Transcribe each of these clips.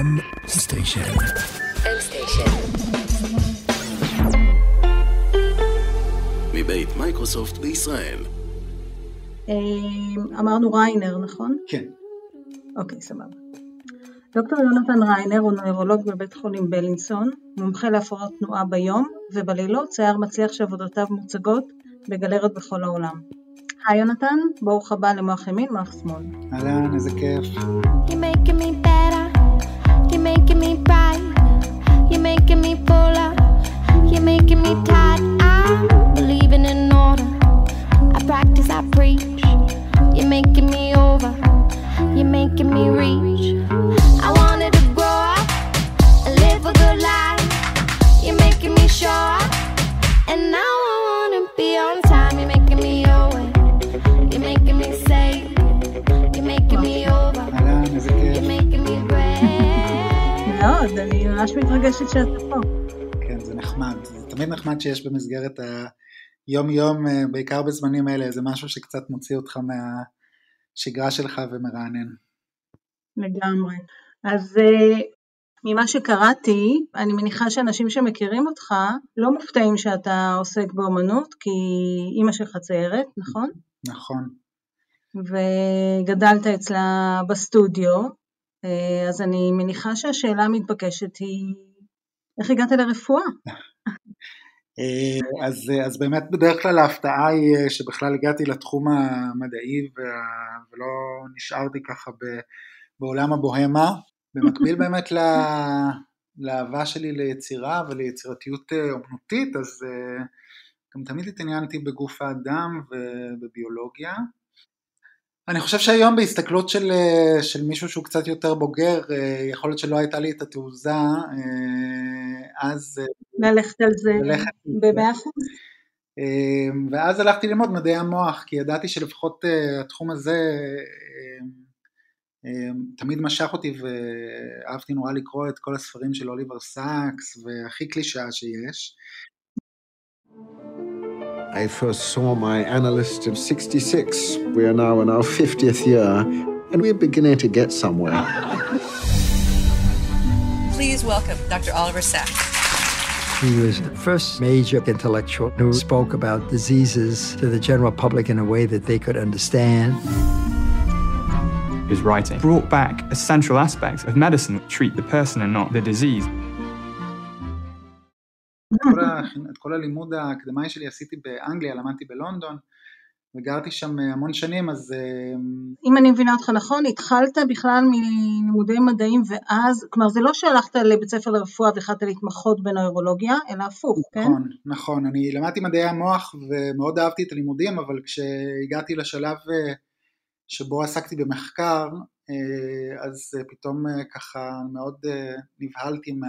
M station. מבית מייקרוסופט בישראל. אה, אמרנו ריינר, נכון? כן. אוקיי, סבבה. דוקטור יונתן ריינר הוא נוירולוג בבית חולים בלינסון, מומחה להפרעות תנועה ביום, ובלילות צייר מצליח שעבודותיו מוצגות בגלריות בכל העולם. היי יונתן, ברוך הבא למוח ימין, מוח שמאל. אהלן, איזה כיף. You're making me bright. You're making me fuller. You're making me tight. I'm believing in order. I practice, I preach. You're making me over. You're making me reach. I wanted to grow up and live a good life. You're making me up. And now I wanna be on אני ממש מתרגשת שאתה פה. כן, זה נחמד. זה תמיד נחמד שיש במסגרת היום-יום, אה, בעיקר בזמנים האלה, איזה משהו שקצת מוציא אותך מהשגרה שלך ומרענן. לגמרי. אז אה, ממה שקראתי, אני מניחה שאנשים שמכירים אותך לא מופתעים שאתה עוסק באומנות, כי אימא שלך ציירת, נכון? נכון. וגדלת אצלה בסטודיו, אז אני מניחה שהשאלה המתבקשת היא, איך הגעת לרפואה? אה, אז, אז באמת בדרך כלל ההפתעה היא אה, שבכלל הגעתי לתחום המדעי ולא נשארתי ככה ב- בעולם הבוהמה. במקביל באמת ל- לאהבה שלי ליצירה וליצירתיות אה, אומנותית, אז אה, גם תמיד התעניינתי בגוף האדם ובביולוגיה. אני חושב שהיום בהסתכלות של, אה, של מישהו שהוא קצת יותר בוגר, אה, יכול להיות שלא הייתה לי את התעוזה, אה, אז ללכת על זה ללכת. במאה אחוז? ואז הלכתי ללמוד מדעי המוח, כי ידעתי שלפחות התחום הזה תמיד משך אותי ואהבתי נורא לקרוא את כל הספרים של אוליבר סאקס, והכי קלישאה שיש. I first saw my analyst in 66. We are now in our 50th year, and we're beginning to get somewhere. Please welcome Dr. Oliver Sacks. He was the first major intellectual who spoke about diseases to the general public in a way that they could understand. His writing brought back essential aspects of medicine that treat the person and not the disease. את כל, הלימוד האקדמאי שלי עשיתי באנגליה, למדתי בלונדון, וגרתי שם אה, המון שנים, אז אמ, אם אני מבינה אותך נכון, התחלת בכלל מלימודי מדעים ואז, כלומר זה לא שהלכת לבית ספר לרפואה והחלטת להתמחות בנוירולוגיה, אלא הפוך, כן? נכון, נכון, אני למדתי מדעי המוח ומאוד אהבתי את הלימודים, אבל כשהגעתי לשלב אה, שבו עסקתי במחקר, אה, אז אה, פתאום אה, ככה מאוד אה, נבהלתי מה,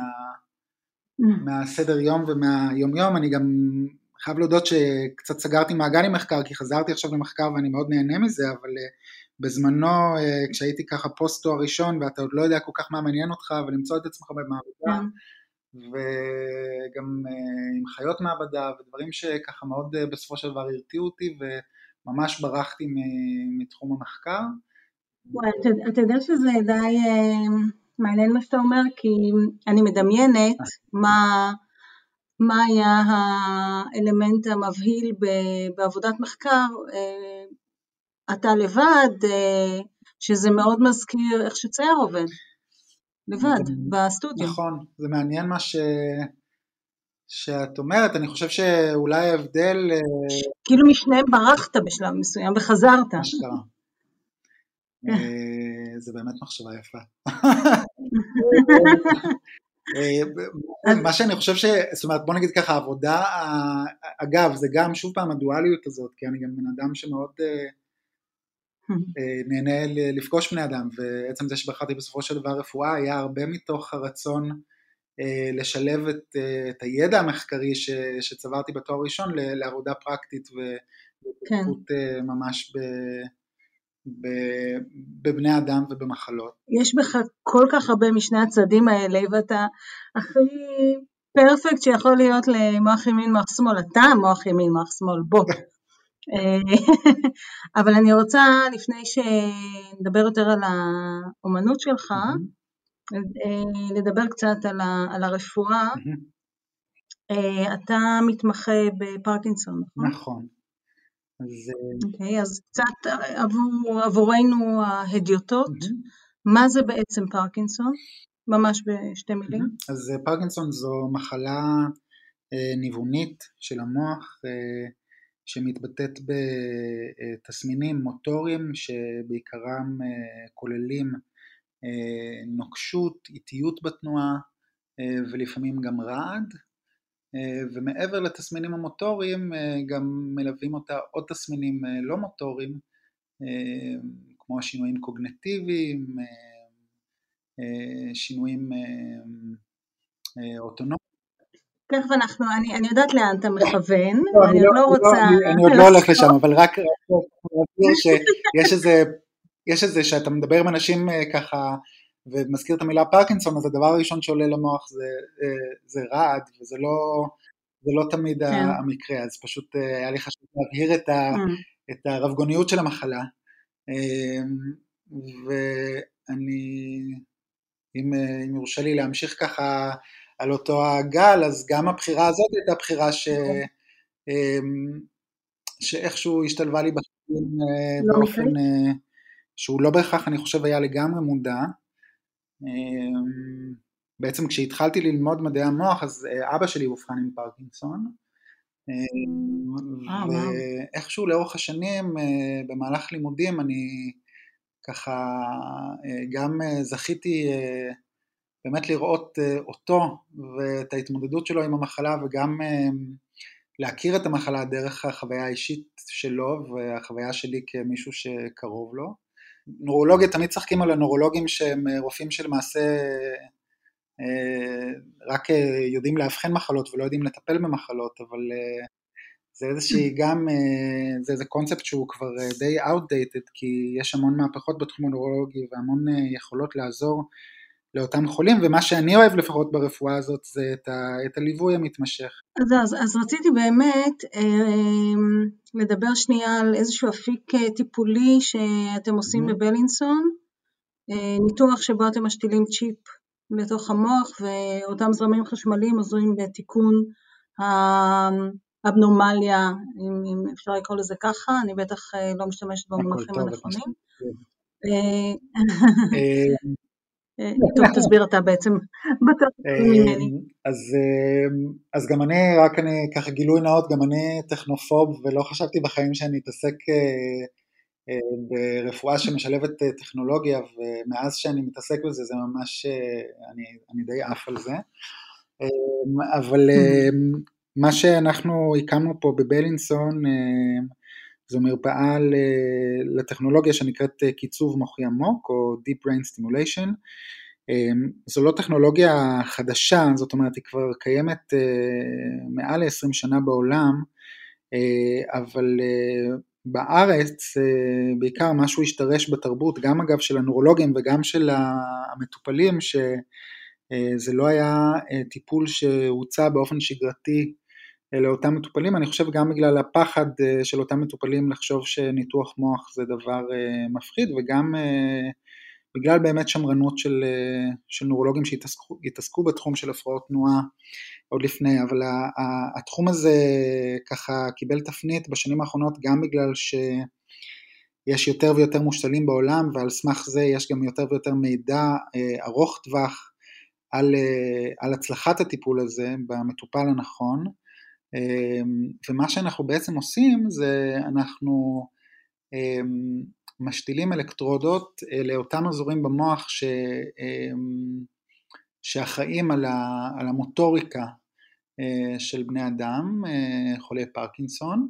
מהסדר יום ומהיום יום, אני גם חייב להודות שקצת סגרתי מעגל עם מחקר, כי חזרתי עכשיו למחקר ואני מאוד נהנה מזה, אבל אה, בזמנו אה, כשהייתי ככה פוסט תואר ראשון ואתה עוד לא יודע כל כך מה מעניין אותך ולמצוא את עצמך במעבדה, כן. וגם אה, עם חיות מעבדה ודברים שככה מאוד בסופו של דבר הרתיעו אותי וממש ברחתי מתחום המחקר. וואי, אתה, יודע שזה די מעניין מה שאתה אומר, כי אני מדמיינת מה, מה היה האלמנט המבהיל ב- בעבודת מחקר, אה, אתה לבד, אה, שזה מאוד מזכיר איך שצייר עובד, לבד, זה- בסטודיו. נכון, זה מעניין מה ש... שאת אומרת, אני חושב שאולי ההבדל, אה, כאילו משניהם ברחת בשלב מסוים וחזרת. מה שקרה. זה באמת מחשבה יפה. מה שאני חושב ש... זאת אומרת, בוא נגיד ככה, עבודה, אגב, זה גם שוב פעם הדואליות הזאת, כי אני גם בן אדם שמאוד אה, אה, נהנה לפגוש בני אדם, ועצם זה שבחרתי בסופו של דבר רפואה היה הרבה מתוך הרצון אה, לשלב את, את הידע המחקרי ש, שצברתי בתואר ראשון לעבודה פרקטית והתפתחות אה, ממש ב, בבני אדם ובמחלות. יש בך כל כך הרבה משני הצדדים האלה, ואתה הכי פרפקט שיכול להיות למוח ימין, מוח שמאל. אתה מוח ימין, מוח שמאל, בוא. אה, אבל אני רוצה, לפני שנדבר יותר על האומנות שלך, אה, לדבר קצת על, ה, על הרפואה. אה, אתה מתמחה בפרקינסון, נכון? נכון. אז, אה, אוקיי, okay, אז קצת עבור, עבורנו ההדיוטות, מה זה בעצם פרקינסון? ממש בשתי מילים. אז פרקינסון זו מחלה ניוונית של המוח שמתבטאת בתסמינים מוטוריים שבעיקרם כוללים נוקשות, איטיות בתנועה ולפעמים גם רעד ומעבר לתסמינים המוטוריים גם מלווים אותה עוד תסמינים לא מוטוריים כמו השינויים קוגנטיביים, שינויים אוטונומיים. תכף אנחנו, אני, אני יודעת לאן אתה מכוון, לא, אני, אני עוד לא, לא רוצה... אני עוד לא הולך לשם, אבל רק להסביר שיש איזה, יש איזה, שאתה מדבר עם אנשים אה, ככה ומזכיר את המילה פרקינסון, אז הדבר הראשון שעולה למוח זה, אה, זה רעד, וזה לא, זה לא תמיד כן. המקרה, אז פשוט אה, היה לי חשוב להבהיר את, ה, mm. את הרבגוניות של המחלה. ואני, אם, אם יורשה לי להמשיך ככה על אותו הגל, אז גם הבחירה הזאת הייתה בחירה ש... נכון. שאיכשהו השתלבה לי אה, לא באופן אה, שהוא לא בהכרח, אני חושב, היה לגמרי מודע. אמ, בעצם כשהתחלתי ללמוד מדעי המוח, אז אה, אבא שלי אובחן עם פרקינסון. אמ, ואיכשהו לאורך השנים, במהלך לימודים, אני ככה גם זכיתי באמת לראות אה, אותו ואת ההתמודדות שלו עם המחלה וגם אה, להכיר את המחלה דרך החוויה האישית שלו והחוויה שלי כמישהו שקרוב לו. נורולוגיה, תמיד צחקים על הנורולוגים שהם אה, רופאים שלמעשה רק יודעים לאבחן מחלות ולא יודעים לטפל במחלות, אבל זה איזושהי גם, זה איזה קונספט שהוא כבר די outdated, כי יש המון מהפכות בתחום הנורולוגי והמון יכולות לעזור לאותם חולים, ומה שאני אוהב לפחות ברפואה הזאת זה את, ה, את הליווי המתמשך. אז, אז, אז רציתי באמת אה, לדבר שנייה על איזשהו אפיק אה, טיפולי שאתם עושים mm-hmm. בבלינסון, אה, ניתוח שבו אתם משתילים צ'יפ לתוך המוח ואותם זרמים חשמליים עוזרים בתיקון האבנורמליה, אם, אם אפשר לקרוא לזה ככה, אני בטח אה, לא משתמשת במונחים הנכונים. אה, טוב, תסביר אתה בעצם, אה, אז, אה, אז גם אני, רק אני ככה גילוי נאות, גם אני טכנופוב ולא חשבתי בחיים שאני אתעסק ברפואה שמשלבת טכנולוגיה ומאז שאני מתעסק בזה זה ממש, אני, אני די עף על זה, אבל מה שאנחנו הקמנו פה בבלינסון זו מרפאה לטכנולוגיה שנקראת אה, קיצוב מוחי עמוק או Deep Brain Stimulation. אמ, זו לא טכנולוגיה חדשה, זאת אומרת היא כבר קיימת אה, מעל ל-20 שנה בעולם, אה, אבל בארץ בעיקר משהו השתרש בתרבות, גם אגב של הנורולוגים וגם של המטופלים, שזה לא היה טיפול שהוצע באופן שגרתי לאותם מטופלים, אני חושב גם בגלל הפחד אה, של אותם מטופלים לחשוב שניתוח מוח זה דבר אה, מפחיד וגם אה, בגלל באמת שמרנות של, של נורולוגים שהתעסקו בתחום של הפרעות תנועה עוד לפני, אבל התחום הזה ככה קיבל תפנית בשנים האחרונות גם בגלל שיש יותר ויותר מושתלים בעולם ועל סמך זה יש גם יותר ויותר מידע ארוך טווח על, על הצלחת הטיפול הזה במטופל הנכון. אמ, ומה שאנחנו בעצם עושים זה אנחנו אמ, משתילים אלקטרודות אה, לאותם אזורים במוח ש, אמ, שאחראים על, המוטוריקה אה, של בני אדם, אה, חולי פרקינסון.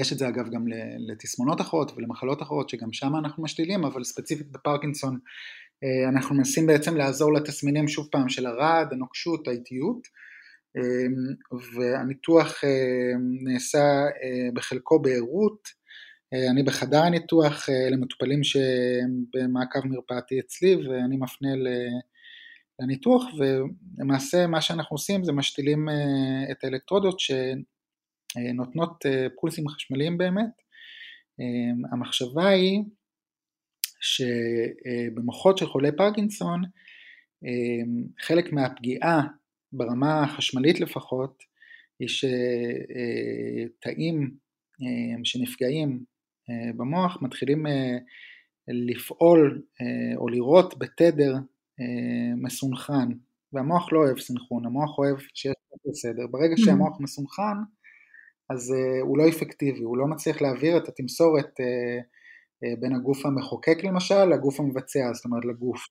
יש את זה אגב גם לתסמונות אחרות ולמחלות אחרות שגם שם אנחנו משתילים, אבל ספציפית בפרקינסון אנחנו מנסים בעצם לעזור לתסמינים שוב פעם של הרעד, הנוקשות, האיטיות. אמ, והניתוח אמ, נעשה אה, בחלקו בערות, אה, אני בחדר הניתוח, אה, אלה מטופלים שהם במעקב מרפאתי אצלי ואני מפנה לניתוח ולמעשה מה שאנחנו עושים זה משתילים את האלקטרודות שנותנות פולסים חשמליים באמת. אמ, המחשבה היא שבמוחות של חולי פרקינסון חלק מהפגיעה ברמה החשמלית לפחות היא שתאים שנפגעים במוח מתחילים לפעול או לראות בתדר מסונכרן והמוח לא אוהב סנכרון, המוח אוהב שיש בסדר. ברגע שהמוח מסונכרן אז הוא לא אפקטיבי, הוא לא מצליח להעביר את התמסורת בין הגוף המחוקק למשל לגוף המבצע, זאת אומרת לגוף.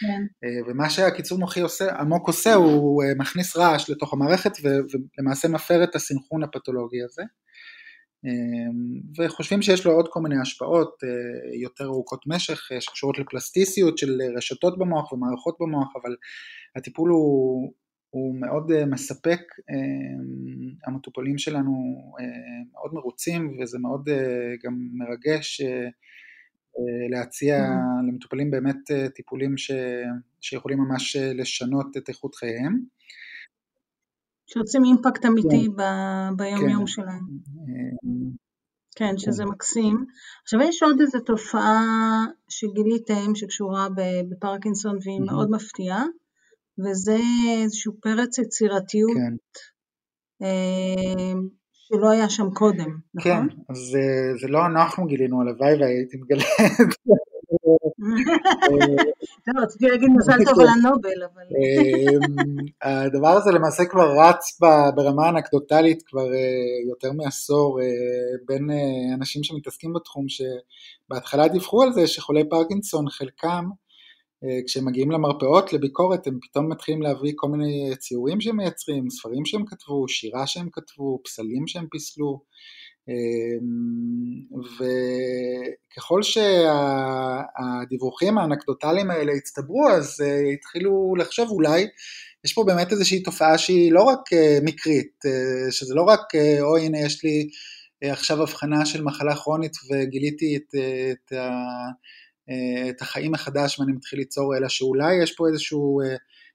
כן. ומה שהקיצור מוחי עושה, עמוק עושה, הוא מכניס רעש לתוך המערכת ולמעשה מפר את הסנכרון הפתולוגי הזה. וחושבים שיש לו עוד כל מיני השפעות יותר ארוכות משך שקשורות לפלסטיסיות של רשתות במוח ומערכות במוח, אבל הטיפול הוא, הוא מאוד מספק, המטופלים שלנו מאוד מרוצים וזה מאוד גם מרגש להציע למטופלים באמת טיפולים ש, שיכולים ממש לשנות את איכות חייהם. שעושים אימפקט אמיתי כן. ביום כן. יום שלהם. כן, שזה כן. מקסים. עכשיו יש עוד איזו תופעה שגיליתם שקשורה בפרקינסון והיא mm-hmm. מאוד מפתיעה, וזה איזשהו פרץ יצירתיות כן. אה, שלא היה שם קודם, נכון? כן, אז זה, זה לא אנחנו גילינו, הלוואי והייתי מגלה את זה. לא, רציתי להגיד מזל טוב על הנובל, אבל... אמ, הדבר הזה למעשה כבר רץ ברמה אנקדוטלית כבר אה, יותר מעשור אה, בין אה, אנשים שמתעסקים בתחום, שבהתחלה דיווחו על זה שחולי פרקינסון, חלקם, כשהם מגיעים למרפאות לביקורת הם פתאום מתחילים להביא כל מיני ציורים שהם מייצרים, ספרים שהם כתבו, שירה שהם כתבו, פסלים שהם פיסלו אמ, וככל שהדיווחים האנקדוטליים האלה הצטברו אז אה, התחילו לחשוב אולי יש פה באמת איזושהי תופעה שהיא לא רק אה, מקרית, אה, שזה לא רק אוי הנה יש לי עכשיו הבחנה של מחלה כרונית וגיליתי את, את, את החיים מחדש ואני מתחיל ליצור, אלא שאולי יש פה איזשהו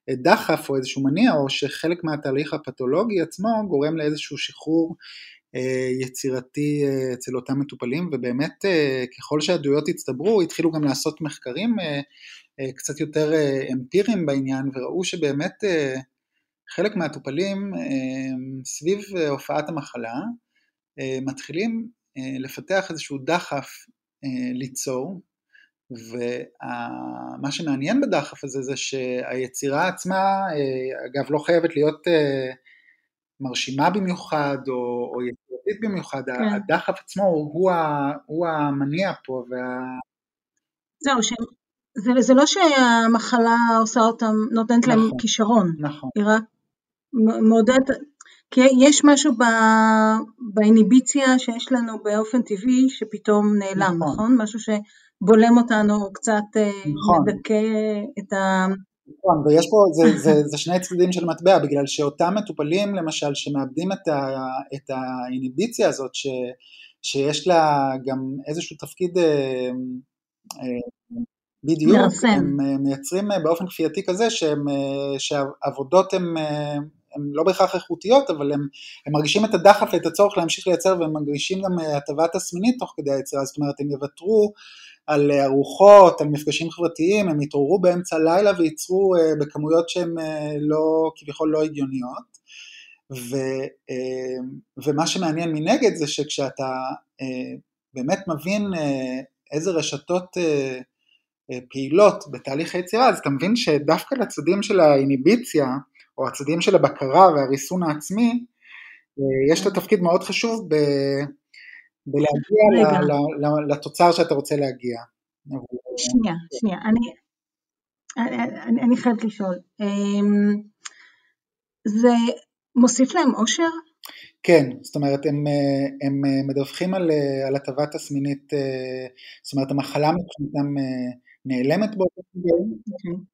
דחף או איזשהו מניע או שחלק מהתהליך הפתולוגי עצמו גורם לאיזשהו שחרור אה, יצירתי אה, אצל אותם מטופלים. ובאמת אה, ככל שהעדויות הצטברו התחילו גם לעשות מחקרים קצת יותר אמפיריים בעניין וראו שבאמת חלק מהמטופלים סביב הופעת המחלה מתחילים לפתח איזשהו דחף ליצור ומה שמעניין בדחף הזה זה שהיצירה עצמה אגב לא חייבת להיות מרשימה במיוחד או, או יצירתית במיוחד, כן. הדחף עצמו הוא, הוא המניע פה. וה... זהו, ש... זה, זה לא שהמחלה עושה אותם, נותנת נכון, להם כישרון, נכון. היא רק מעודדת, כי יש משהו ב, באיניביציה שיש לנו באופן טבעי שפתאום נעלם, נכון? נכון? משהו שבולם אותנו, קצת אה, נכון. מדכא את ה... נכון, ויש פה, זה, זה, זה שני צדדים של מטבע, בגלל שאותם מטופלים למשל שמאבדים את, ה, את האיניביציה הזאת, ש, שיש לה גם איזשהו תפקיד אה, אה, בדיוק, מרסן. הם אה, מייצרים באופן כפייתי כזה שהם, שהעבודות הן הן לא בהכרח איכותיות, אבל הם, הם מרגישים את הדחף ואת הצורך להמשיך לייצר והם מרגישים גם הטבה תסמינית תוך כדי היצירה, זאת אומרת הם יוותרו על ארוחות, על מפגשים חברתיים, הם התעוררו באמצע הלילה וייצרו אה, בכמויות שהן אה, לא, כביכול לא הגיוניות. ו, אה, ומה שמעניין מנגד זה שכשאתה באמת מבין איזה רשתות פעילות בתהליך היצירה, אז אתה מבין שדווקא לצדדים של האיניביציה, או הצדדים של הבקרה והריסון העצמי, יש את התפקיד מאוד חשוב ב... בלהגיע לתוצר שאתה רוצה להגיע. שנייה, שנייה, אני, אני, אני חייבת לשאול, אמ, זה מוסיף להם אושר? כן, זאת אומרת הם, הם מדווחים על, על הטבה תסמינית, זאת אומרת המחלה מבחינתם נעלמת באותו גיל. אוקיי.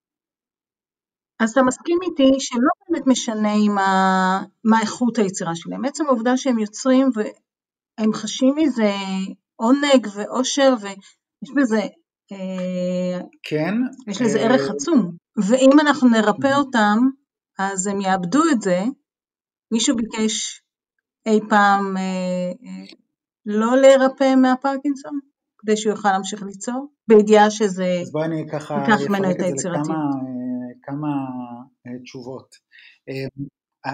אז אתה מסכים איתי שלא באמת משנה מה, מה איכות היצירה שלהם, עצם העובדה שהם יוצרים הם חשים מזה עונג ואושר ויש בזה, אה, כן, יש לזה ערך אה, עצום, ואם אנחנו נרפא אותם אז הם יאבדו את זה, מישהו ביקש אי פעם אה, לא להירפא מהפרקינסון? כדי שהוא יוכל להמשיך ליצור, בידיעה שזה ייקח ממנו את היצירתיות. כמה תשובות.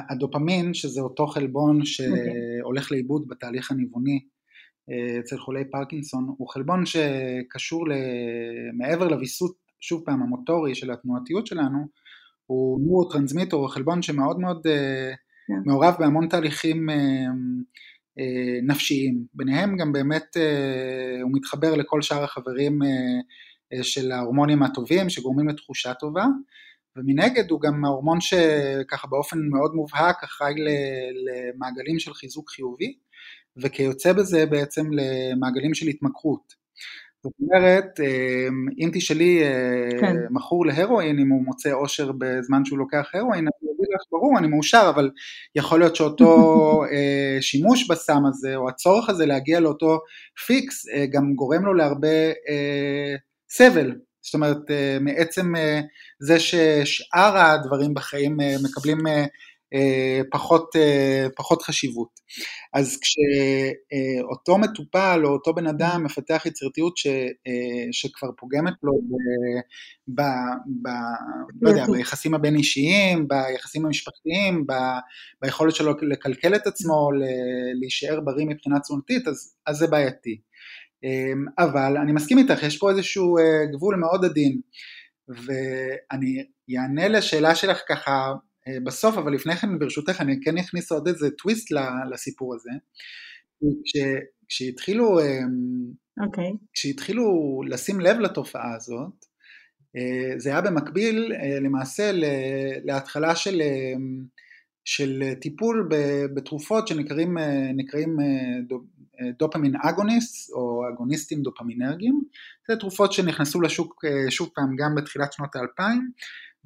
הדופמין, שזה אותו חלבון שהולך לאיבוד בתהליך הניווני אצל חולי פרקינסון, הוא חלבון שקשור מעבר לוויסות, שוב פעם, המוטורי של התנועתיות שלנו, הוא נורוטרנסמיטור, הוא חלבון שמאוד מאוד כן. מעורב בהמון תהליכים נפשיים, ביניהם גם באמת הוא מתחבר לכל שאר החברים של ההורמונים הטובים שגורמים לתחושה טובה, ומנגד הוא גם ההורמון שככה באופן מאוד מובהק אחראי למעגלים של חיזוק חיובי, וכיוצא בזה בעצם למעגלים של התמכרות. זאת אומרת, אם תשאלי כן. מכור להרואין, אם הוא מוצא אושר בזמן שהוא לוקח הרואין, אני אגיד לך, ברור, אני מאושר, אבל יכול להיות שאותו שימוש בסם הזה, או הצורך הזה להגיע לאותו פיקס, גם גורם לו להרבה סבל, זאת אומרת אה, מעצם אה, זה ששאר הדברים בחיים אה, מקבלים פחות, פחות חשיבות. אז כשאותו מטופל או אותו בן אדם מפתח יצירתיות ש, שכבר פוגמת לו ב, ב, ב, לא יודע, ביחסים הבין אישיים, ביחסים המשפחתיים, ב, ביכולת שלו לקלקל את עצמו, להישאר בריא מבחינה תזונתית, אז, אז זה בעייתי. אמ, אבל אני מסכים איתך, יש פה איזשהו אה, גבול מאוד עדין, ואני אענה לשאלה שלך ככה אה, בסוף, אבל לפני כן ברשותך אני כן אכניס עוד איזה טוויסט לסיפור הזה. כש, כשהתחילו, okay. אמ, אוקיי. כשהתחילו לשים לב לתופעה הזאת, אה, זה היה במקביל למעשה להתחלה של, של טיפול בתרופות שנקראים דופמין אגוניסט או אגוניסטים דופמינרגיים, זה תרופות שנכנסו לשוק אה, שוב פעם גם בתחילת שנות האלפיים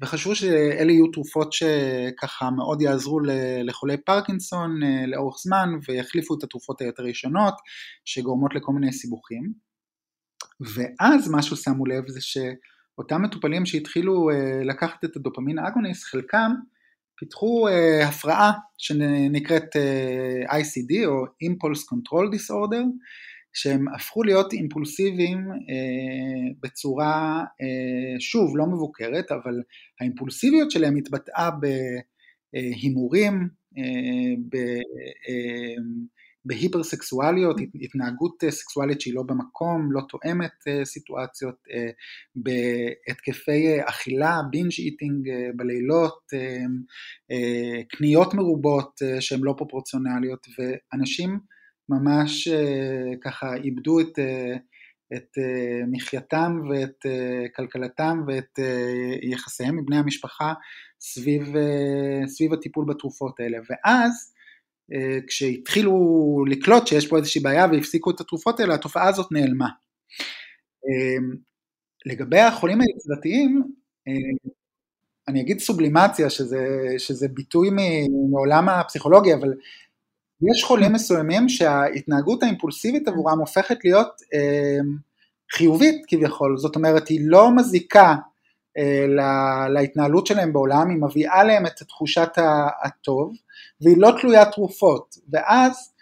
וחשבו שאלה יהיו תרופות שככה מאוד יעזרו לחולי פרקינסון אה, לאורך זמן ויחליפו את התרופות היותר ישנות שגורמות לכל מיני סיבוכים. ואז מה ששמו לב זה שאותם מטופלים שהתחילו אה, לקחת את הדופמין אגוניסט חלקם פיתחו uh, הפרעה שנקראת uh, ICD או Impulse Control Disorder שהם הפכו להיות אימפולסיביים uh, בצורה uh, שוב לא מבוקרת אבל האימפולסיביות שלהם התבטאה בהימורים, uh, בהיפרסקסואליות, התנהגות אה, סקסואלית שהיא לא במקום, לא תואמת אה, סיטואציות, אה, בהתקפי אכילה, בינג' איטינג בלילות, קניות מרובות שהן לא פרופורציונליות, ואנשים ממש ככה איבדו את, את מחייתם ואת כלכלתם ואת יחסיהם עם בני המשפחה סביב, סביב הטיפול בתרופות האלה. ואז כשהתחילו לקלוט שיש פה איזושהי בעיה והפסיקו את התרופות האלה, התופעה הזאת נעלמה. אה, לגבי החולים היצירתיים, אה, אני אגיד סובלימציה, שזה, שזה ביטוי מעולם הפסיכולוגיה, אבל יש חולים מסוימים שההתנהגות האימפולסיבית עבורם הופכת להיות חיובית כביכול, זאת אומרת היא לא מזיקה להתנהלות שלהם בעולם, היא מביאה להם את תחושת הטוב, והיא לא תלוית תרופות, ואז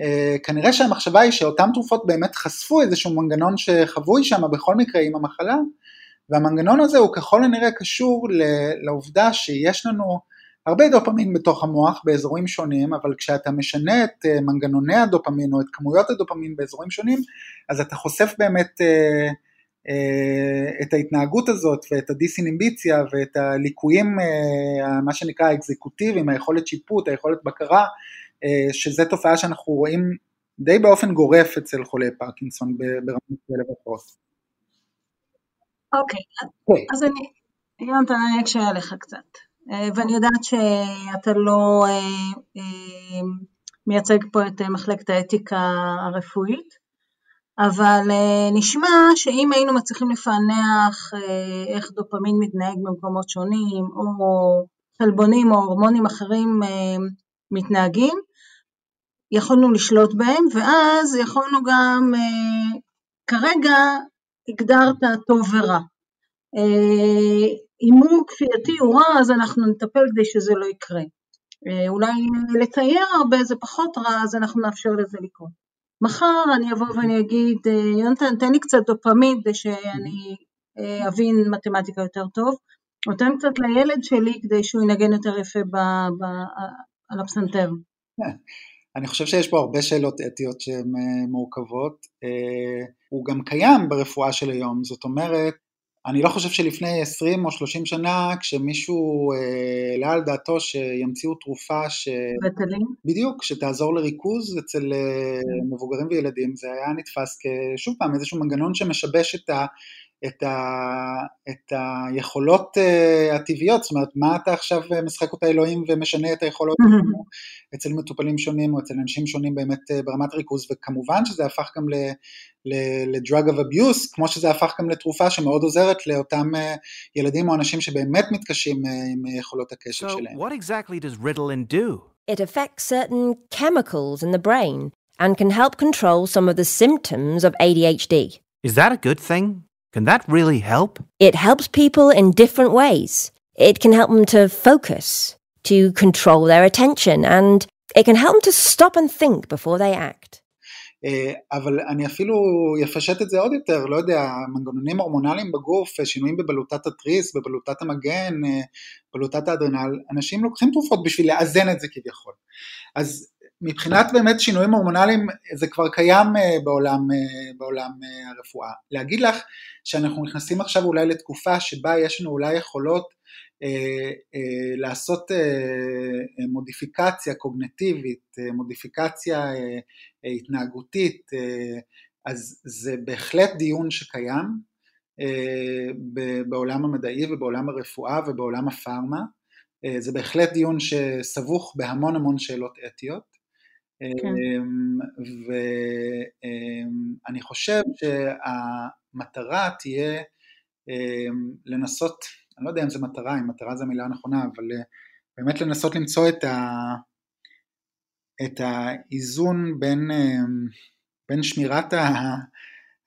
אה, כנראה שהמחשבה היא שאותן תרופות באמת חשפו איזשהו מנגנון שחבוי שם בכל מקרה עם המחלה, והמנגנון הזה הוא ככל הנראה קשור לעובדה שיש לנו הרבה דופמין בתוך המוח באזורים שונים, אבל כשאתה משנה את אה, מנגנוני הדופמין או את כמויות הדופמין באזורים שונים, אז אתה חושף באמת אה, את ההתנהגות הזאת ואת הדיסאיניביציה ואת הליקויים, אה, מה שנקרא האקזקוטיביים, היכולת שיפוט, היכולת בקרה, אה, שזה תופעה שאנחנו רואים די באופן גורף אצל חולי פרקינסון ברמות כאלה ואחרות. אוקיי, כן. אז אני, יונתן, אני אקשה עליך קצת, ואני יודעת שאתה לא מייצג פה את מחלקת האתיקה הרפואית, אבל אה, נשמע שאם היינו מצליחים לפענח אה, איך דופמין מתנהג במקומות שונים, או חלבונים או הורמונים אחרים אה, מתנהגים, יכולנו לשלוט בהם, ואז יכולנו גם, כרגע הגדרת טוב ורע. הימור כפייתי הוא רע, אז אנחנו נטפל כדי שזה לא יקרה. אולי לצייר הרבה זה פחות רע, אז אנחנו נאפשר לזה לקרות. מחר אני אבוא ואני אגיד, אה, יונתן, תן לי קצת דופמין כדי שאני אה, אבין מתמטיקה יותר טוב, נותן קצת לילד שלי כדי שהוא ינגן יותר יפה ב, ב, על הפסנתר. אני חושב שיש פה הרבה שאלות אתיות שהן אה, מורכבות. הוא גם קיים ברפואה של היום, זאת אומרת, אני לא חושב שלפני 20 או 30 שנה, כשמישהו העלה אה, על דעתו שימציאו תרופה ש... בטלים? בדיוק, שתעזור לריכוז אצל כן. מבוגרים וילדים, זה היה נתפס כשוב פעם איזשהו מנגנון שמשבש את ה... את, ה, את היכולות uh, הטבעיות, זאת אומרת, מה אתה עכשיו משחק אותה אלוהים ומשנה את היכולות mm-hmm. אצל מטופלים שונים או אצל אנשים שונים באמת uh, ברמת ריכוז, וכמובן שזה הפך גם ל-drug of abuse, כמו שזה הפך גם לתרופה שמאוד עוזרת לאותם uh, ילדים או אנשים שבאמת מתקשים uh, עם יכולות הקשב so שלהם. what exactly does Ritalin do? It affects certain chemicals in the brain and can help control some of the symptoms of ADHD. Is that a good thing? Can that really help? It helps people in different ways. It can help them to focus, to control their attention, and it can help them to stop and think before they act. אבל אני אפילו יפשט את זה עוד יותר, לא יודע, מנגנונים הורמונליים בגוף, שינויים בבלוטת התריס, בבלוטת המגן, בלוטת האדרנל, אנשים לוקחים תרופות בשביל לאזן את זה כביכול. אז מבחינת באמת שינויים הורמונליים זה כבר קיים אה, בעולם, אה, בעולם אה, הרפואה. להגיד לך שאנחנו נכנסים עכשיו אולי לתקופה שבה יש לנו אולי יכולות אה, אה, לעשות אה, מודיפיקציה קוגנטיבית, מודיפיקציה התנהגותית, אז זה בהחלט דיון שקיים בעולם המדעי ובעולם הרפואה ובעולם הפארמה. זה בהחלט דיון שסבוך בהמון המון שאלות אתיות. כן. ואני חושב שהמטרה תהיה לנסות, אני לא יודע אם זו מטרה, אם מטרה זו המילה הנכונה, אבל באמת לנסות למצוא את, ה, את האיזון בין, בין שמירת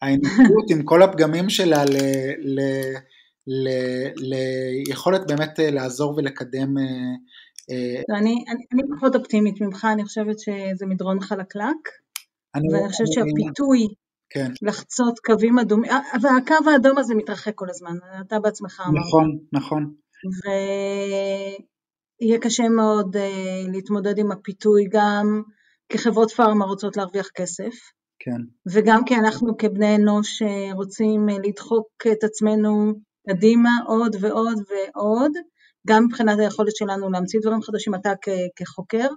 האנושיות עם כל הפגמים שלה ל, ל, ל, ליכולת באמת לעזור ולקדם אה, אני, אני, אני פחות אופטימית ממך, אני חושבת שזה מדרון חלקלק, אני, ואני חושבת שהפיתוי כן. לחצות קווים אדומים, אה, והקו האדום הזה מתרחק כל הזמן, אתה בעצמך אמרת. נכון, נכון. ויהיה קשה מאוד uh, להתמודד עם הפיתוי גם כחברות פארמה רוצות להרוויח כסף, כן. וגם כי אנחנו כבני אנוש רוצים לדחוק את עצמנו קדימה עוד ועוד ועוד, גם מבחינת היכולת שלנו להמציא דברים חדשים, אתה כחוקר,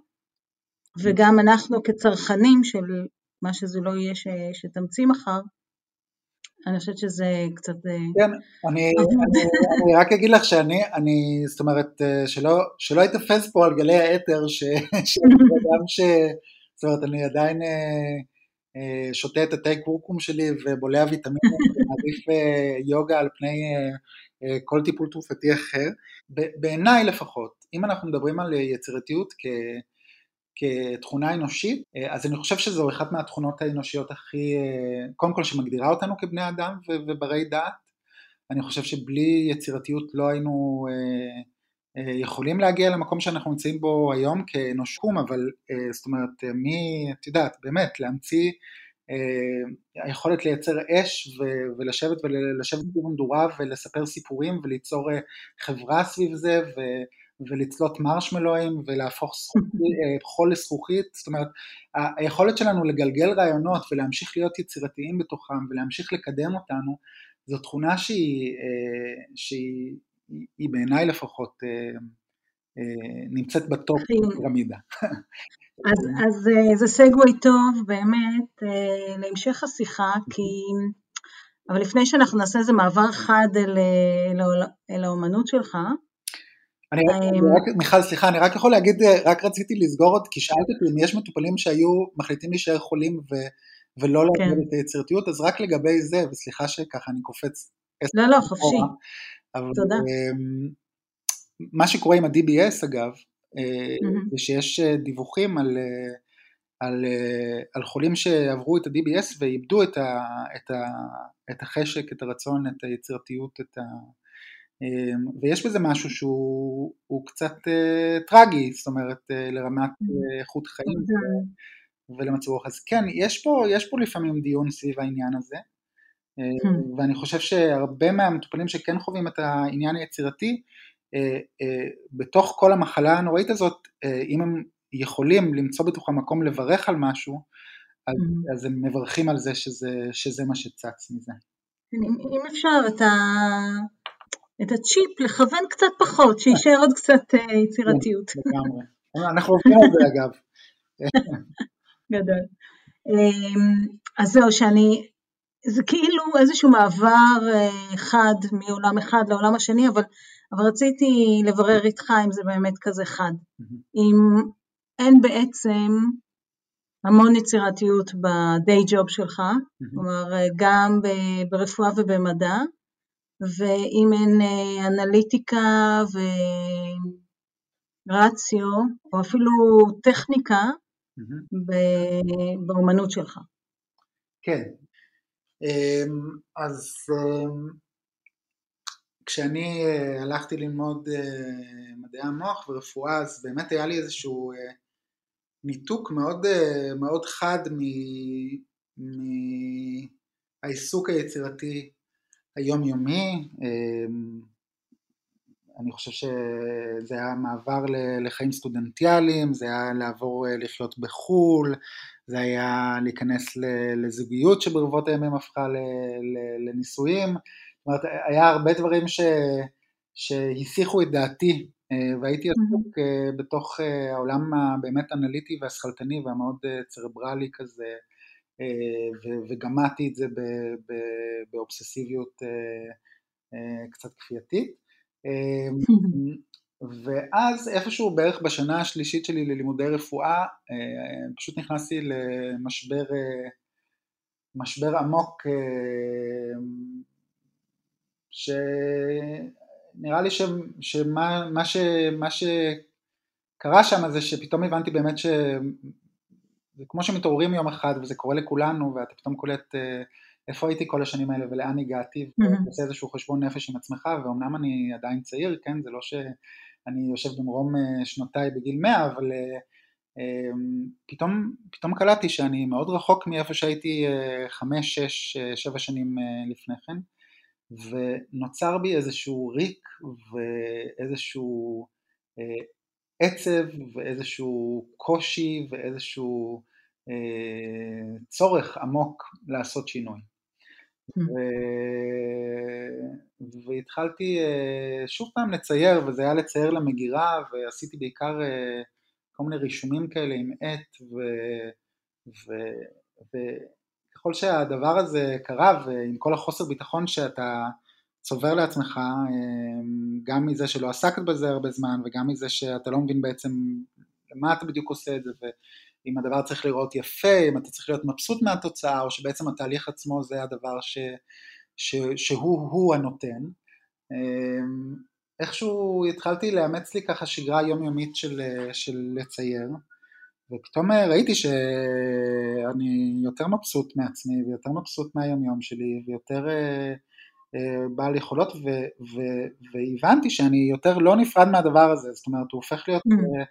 וגם אנחנו כצרכנים של מה שזה לא יהיה ש, שתמציא מחר, אני חושבת שזה קצת... אה, כן, אני, אני, אני רק אגיד לך שאני, אני, זאת אומרת, אה, שלא, שלא יתפס פה על גלי האתר, שאדם ש... זאת אומרת, אני עדיין אה, שותה את התה קורקום שלי ובולע ויטמינים, ומעדיף יוגה על פני כל טיפול תרופתי אחר. בעיניי לפחות, אם אנחנו מדברים על יצירתיות כ... כתכונה אנושית, אז אני חושב שזו אחת מהתכונות האנושיות הכי, קודם כל שמגדירה אותנו כבני אדם וברי דעת. אני חושב שבלי יצירתיות לא היינו יכולים להגיע למקום שאנחנו נמצאים בו היום כאנושקום, אבל זאת אומרת, מי, את יודעת, באמת, להמציא אה, היכולת לייצר אש ולשבת ולשבת סביב המדורה ולספר סיפורים וליצור אה, חברה סביב זה ולצלות מרשמלואים ולהפוך אה, חול לזכוכית, זאת אומרת היכולת שלנו לגלגל רעיונות ולהמשיך להיות יצירתיים בתוכם ולהמשיך לקדם אותנו זו תכונה שהיא, שהיא בעיניי לפחות נמצאת בטופ בפירמידה. אז, אז אה, זה סגווי טוב באמת אה, להמשך השיחה, כי... אבל לפני שאנחנו נעשה איזה מעבר חד אל, אל, אל האומנות שלך, אני רק, אני רק, מיכל, סליחה, אני רק יכול להגיד, רק רציתי לסגור עוד, כי שאלת אותי אם יש מטופלים שהיו מחליטים להישאר חולים ו, ולא כן. להגיד את היצירתיות, אז רק לגבי זה, וסליחה שככה אני קופץ לא, לא, חופשי. אבל, תודה. אמ, מה שקורה עם ה-DBS אגב, mm-hmm. ושיש אה, דיווחים על, אה, על, על חולים שעברו את ה-DBS ואיבדו את, ה, את, ה, את החשק, את הרצון, את היצירתיות, את ה... ויש בזה משהו שהוא קצת טרגי, זאת אומרת לרמת איכות חיים ולמצב רוח. אז כן, יש פה, יש פה לפעמים דיון סביב העניין הזה. ואני חושב שהרבה מהמטופלים שכן חווים את העניין היצירתי, בתוך כל המחלה הנוראית הזאת, אם הם יכולים למצוא בתוכם מקום לברך על משהו, אז, אז הם מברכים על זה שזה, שזה מה שצץ מזה. אם, אם אפשר את, ה, את הצ'יפ לכוון קצת פחות, שיישאר עוד קצת יצירתיות. לגמרי. אנחנו עובדים על זה אגב. גדול. אז זהו, שאני, זה כאילו איזשהו מעבר חד מעולם אחד לעולם השני, אבל, אבל רציתי לברר איתך אם זה באמת כזה חד. אם אין בעצם המון יצירתיות ב-day job שלך, כלומר גם ברפואה ובמדע, ואם אין אנליטיקה ורציו, או אפילו טכניקה באומנות שלך. כן, אז כשאני הלכתי ללמוד מדעי המוח ורפואה, אז באמת היה לי איזשהו ניתוק מאוד, מאוד חד מהעיסוק היצירתי היומיומי. אני חושב שזה היה מעבר לחיים סטודנטיאליים, זה היה לעבור לחיות בחו"ל, זה היה להיכנס לזוגיות שברבות הימים הפכה לנישואים, זאת אומרת היה הרבה דברים ש, שהסיחו את דעתי והייתי עסוק בתוך העולם הבאמת אנליטי והשכלתני והמאוד צרברלי כזה וגמעתי את זה באובססיביות קצת כפייתית ואז איפשהו בערך בשנה השלישית שלי ללימודי רפואה פשוט נכנסתי למשבר משבר עמוק שנראה לי שמה מה ש, מה שקרה שם זה שפתאום הבנתי באמת שזה כמו שמתעוררים יום אחד וזה קורה לכולנו ואתה פתאום קולט איפה הייתי כל השנים האלה ולאן הגעתי? ועושה איזשהו חשבון נפש עם עצמך ואומנם אני עדיין צעיר, כן, זה לא שאני יושב במרום שנותיי בגיל 100 אבל פתאום, פתאום קלטתי שאני מאוד רחוק מאיפה שהייתי חמש, שש, שבע שנים לפני כן. ונוצר בי איזשהו ריק ואיזשהו עצב ואיזשהו קושי ואיזשהו צורך עמוק לעשות שינוי. ו... והתחלתי שוב פעם לצייר, וזה היה לצייר למגירה, ועשיתי בעיקר כל מיני רישומים כאלה עם עט, ו... ו... וככל שהדבר הזה קרה, ועם כל החוסר ביטחון שאתה צובר לעצמך, גם מזה שלא עסקת בזה הרבה זמן, וגם מזה שאתה לא מבין בעצם למה אתה בדיוק עושה את זה, ו... אם הדבר צריך לראות יפה, אם אתה צריך להיות מבסוט מהתוצאה, או שבעצם התהליך עצמו זה הדבר ש, ש, שהוא הנותן. אמ, איכשהו התחלתי לאמץ לי ככה שגרה יומיומית של, של לצייר, ופתאום ראיתי שאני יותר מבסוט מעצמי, ויותר מבסוט מהיומיום שלי, ויותר אה, אה, בעל יכולות, ו, ו, והבנתי שאני יותר לא נפרד מהדבר הזה, זאת אומרת הוא הופך להיות mm-hmm.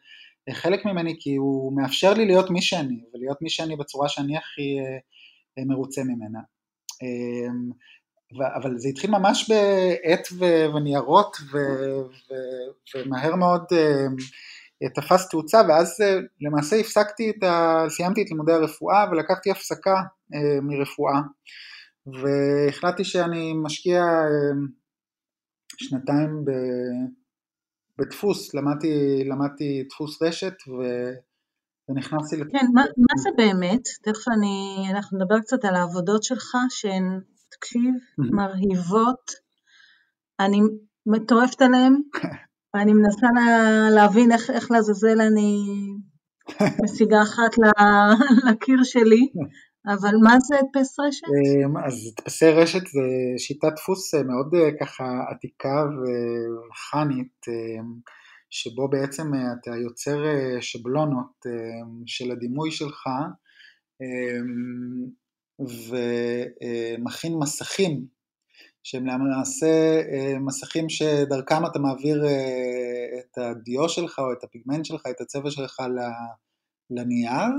חלק ממני כי הוא מאפשר לי להיות מי שאני, ולהיות מי שאני בצורה שאני הכי אה, מרוצה ממנה. אמ, אבל זה התחיל ממש בעט וניירות ומהר מאוד אה, תפס תאוצה ואז אה, למעשה הפסקתי את ה... סיימתי את לימודי הרפואה ולקחתי הפסקה מרפואה והחלטתי שאני משקיע שנתיים. בדפוס, למדתי, למדתי דפוס רשת ו... ונכנסתי... כן, מה, מה זה באמת? תכף אני, אנחנו נדבר קצת על העבודות שלך שהן, תקשיב, מרהיבות, אני מטורפת עליהן, ואני מנסה לה, להבין איך, איך לעזאזל אני משיגה אחת לקיר שלי, אבל מה זה הדפס רשת? אמ, אז הדפסי רשת זה שיטת דפוס אה, מאוד אה, ככה עתיקה ומכנית, אמ, שבו בעצם אה, אתה יוצר שבלונות של הדימוי שלך ומכין מסכים שהם למעשה מסכים שדרכם אתה מעביר את הדיו שלך או את הפיגמנט שלך, את הצבע שלך לנייר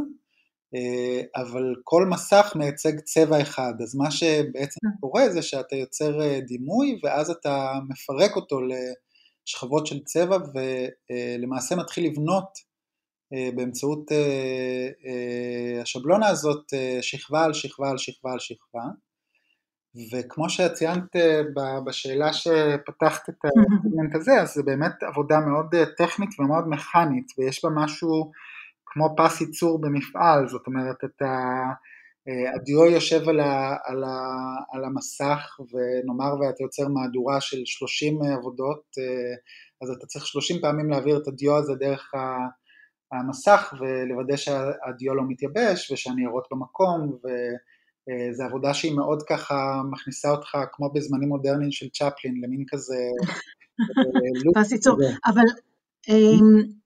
אבל כל מסך מייצג צבע אחד, אז מה שבעצם קורה זה שאתה יוצר אה, דימוי ואז אתה מפרק אותו לשכבות של צבע ולמעשה מתחיל לבנות באמצעות השבלונה הזאת שכבה על שכבה על שכבה על שכבה. וכמו שציינת בשאלה שפתחת את הסגמנט הזה, אז זה באמת עבודה מאוד טכנית ומאוד מכנית, ויש בה משהו כמו פס ייצור במפעל, זאת אומרת אתה, אה, הדיו יושב על, ה, על, ה, על המסך ונאמר ואתה יוצר מהדורה של 30 עבודות, אה, אז אתה צריך 30 פעמים להעביר את הדיו הזה דרך המסך ולוודא שהדיו לא מתייבש ושהניירות במקום וזו אה, עבודה שהיא מאוד ככה מכניסה אותך כמו בזמנים מודרניים של צ'פלין למין כזה פס ייצור, אבל אמ,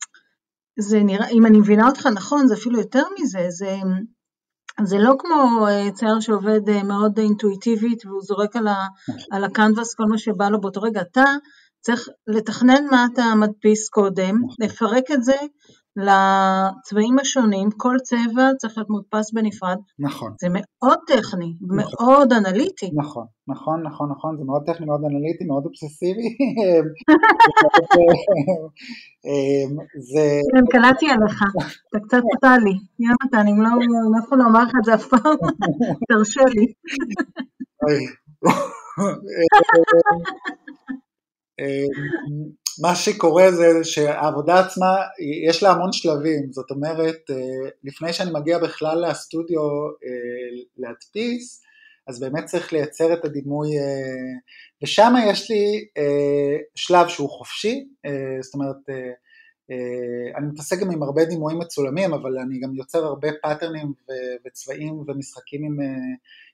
זה נראה, אם אני מבינה אותך נכון, זה אפילו יותר מזה, זה, זה לא כמו אה, צייר שעובד אה, מאוד אינטואיטיבית והוא זורק על, ה, על הקנבס כל מה שבא לו באותו רגע, אתה צריך לתכנן מה אתה מדפיס קודם, לפרק את זה לצבעים השונים, כל צבע צריך להיות מודפס בנפרד. נכון. זה מאוד טכני, נכון. מאוד אנליטי. נכון, נכון, נכון, נכון, זה מאוד טכני, מאוד אנליטי, מאוד אובססיבי. זה... כן, קלטתי עליך, אתה קצת טוטאלי. יונתן, אני לא, אף אחד לא אמר לך את זה אף פעם, תרשה לי. מה שקורה זה שהעבודה עצמה, יש לה המון שלבים, זאת אומרת, אה, לפני שאני מגיע בכלל לסטודיו אה, להדפיס, אז באמת צריך לייצר את הדימוי, אה, ושם יש לי שלב שהוא חופשי, זאת אומרת, אני מתעסק גם עם הרבה דימויים מצולמים, אבל אני גם יוצר הרבה פאטרנים וצבעים ומשחקים עם,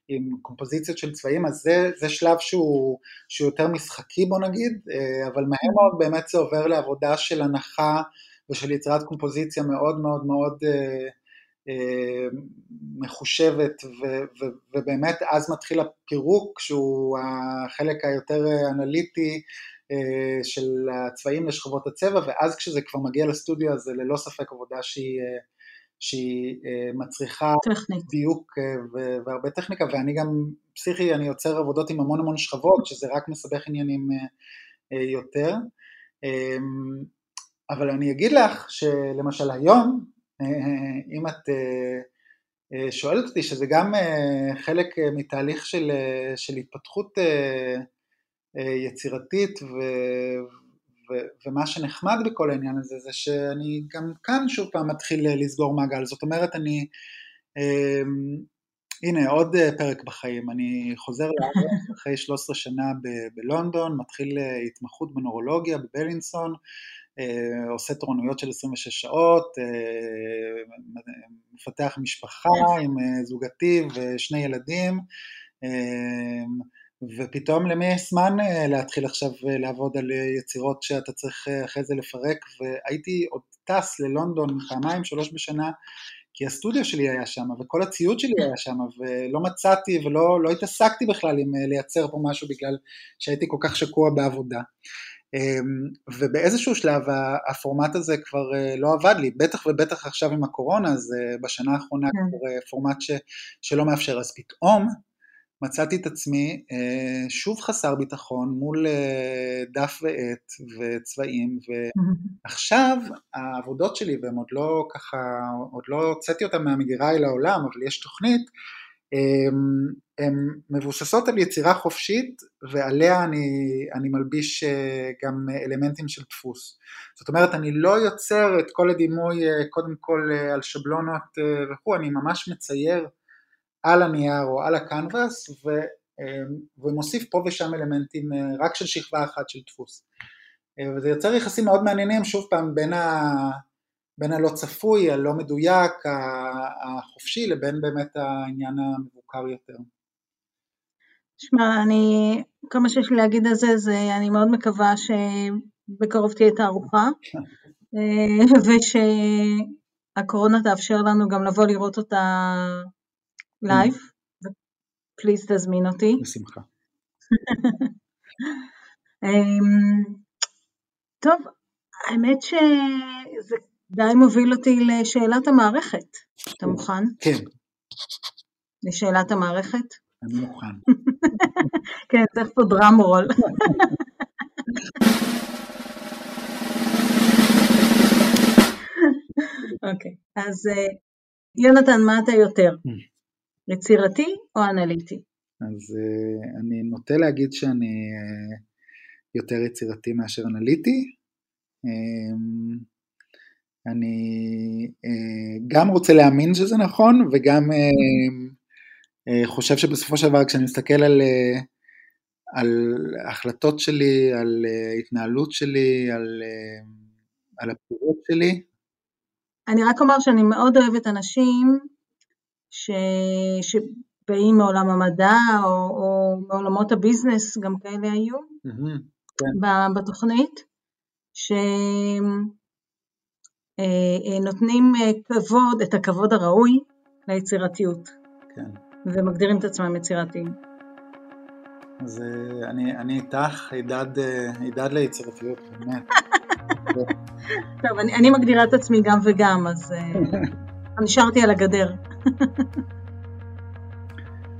עם קומפוזיציות של צבעים, אז זה, זה שלב שהוא, שהוא יותר משחקי בוא נגיד, אה, אבל מהר מאוד באמת זה עובר לעבודה של הנחה ושל יצירת קומפוזיציה מאוד מאוד מאוד אה, אה, מחושבת, ו, ו, ובאמת אז מתחיל הפירוק שהוא החלק היותר אנליטי של הצבעים לשכבות הצבע, ואז כשזה כבר מגיע לסטודיו אז זה ללא ספק עבודה שהיא שהיא אה, מצריכה טכנית. דיוק אה, והרבה טכניקה ואני גם פסיכי, אני יוצר עבודות עם המון המון שכבות שזה רק מסבך עניינים אה, יותר אמ, אבל אני אגיד לך שלמשל היום אם את שואלת אותי שזה גם חלק מתהליך של, של התפתחות יצירתית ו, ו- ומה שנחמד בכל העניין הזה זה שאני גם כאן שוב פעם מתחיל לסגור מעגל, זאת אומרת אני, אה, הנה עוד פרק בחיים, אני חוזר לארץ אחרי 13 שנה ב- בלונדון, מתחיל התמחות בנורולוגיה בבלינסון, אה, עושה תורנויות של 26 שעות, אה, מפתח משפחה עם אה, זוגתי ושני ילדים, אה, ופתאום למי יש זמן אה, להתחיל עכשיו אה, לעבוד על אה, יצירות שאתה צריך אחרי זה לפרק, והייתי עוד טס ללונדון פעמיים, שלוש בשנה, כי הסטודיו שלי היה שם, וכל הציוד שלי היה שם, ולא מצאתי ולא לא התעסקתי בכלל עם לייצר פה משהו בגלל שהייתי כל כך שקוע בעבודה. אמ, ובאיזשהו שלב הפורמט הזה כבר לא עבד לי, בטח ובטח עכשיו עם הקורונה, זה בשנה האחרונה כן. כבר פורמט ש, שלא מאפשר, אז פתאום מצאתי את עצמי אה, שוב חסר ביטחון מול אה, דף ועט וצבעים ועכשיו העבודות שלי והן עוד לא ככה, עוד לא הוצאתי אותן מהמגירה אל העולם אבל יש תוכנית הן מבוססות על יצירה חופשית ועליה אני, אני מלביש אה, גם אלמנטים של דפוס. זאת אומרת אני לא יוצר את כל הדימוי קודם כל על שבלונות וכו', אני ממש מצייר על הנייר או על הקנבס ו, אמ, ומוסיף פה ושם אלמנטים אה, רק של שכבה אחת של דפוס. אה, וזה יוצר יחסים מאוד מעניינים שוב פעם בין, ה, בין הלא צפוי, הלא מדויק, החופשי לבין באמת העניין המבוקר יותר. שמע, אני, כל מה שיש לי להגיד על זה, זה אני מאוד מקווה שבקרוב תהיה תערוכה, אה, ושהקורונה תאפשר לנו גם לבוא לראות אותה live, please תזמין אותי. בשמחה. אמ, טוב, האמת שזה די מוביל אותי לשאלת המערכת. אתה מוכן? כן, לשאלת המערכת? אני מוכן. כן, צריך פה drum roll. אוקיי, אז אה, יונתן, מה אתה יותר? יצירתי או אנליטי? אז אה, אני נוטה להגיד שאני אה, יותר יצירתי מאשר אנליטי. אמ, אני אה, גם רוצה להאמין שזה נכון וגם חושב שבסופו של דבר כשאני מסתכל על, על החלטות שלי, על התנהלות שלי, על, על הפעולות שלי, אני רק אומר שאני מאוד אוהבת אנשים ש... שבאים מעולם המדע או, או מעולמות הביזנס, גם כאלה היו כן. ב- בתוכנית, שנותנים אה, כבוד, את הכבוד הראוי ליצירתיות, כן. ומגדירים את עצמם יצירתיים. אז אה, אני, אני איתך, הידד, אה, הידד ליצירתיות, באמת. טוב, אני, אני מגדירה את עצמי גם וגם, אז אה, נשארתי על הגדר.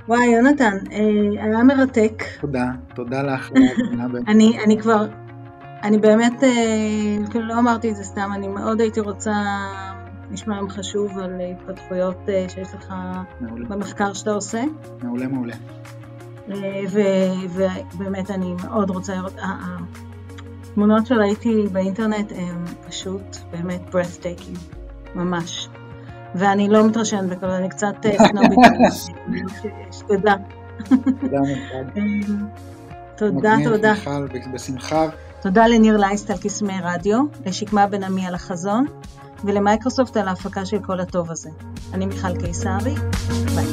וואי, יונתן, אה, היה מרתק. תודה, תודה לך. באמת. אני, אני כבר, אני באמת, אה, כאילו לא אמרתי את זה סתם, אני מאוד הייתי רוצה לשמוע ממך שוב על התפתחויות אה, שיש לך מעולה. במחקר שאתה עושה, מעולה, מעולה. אה, ובאמת אני מאוד רוצה לראות, התמונות שראיתי באינטרנט הן פשוט באמת breathtaking, ממש. ואני לא מתרשמת בכל, אני קצת אה, סנובית, ש- שתדע. תודה. אה, תודה. מיכל, בשמחה. תודה לניר לייסט על קסמי רדיו, לשקמה בן עמי על החזון, ולמייקרוסופט על ההפקה של כל הטוב הזה. אני מיכל קיסרי, ביי.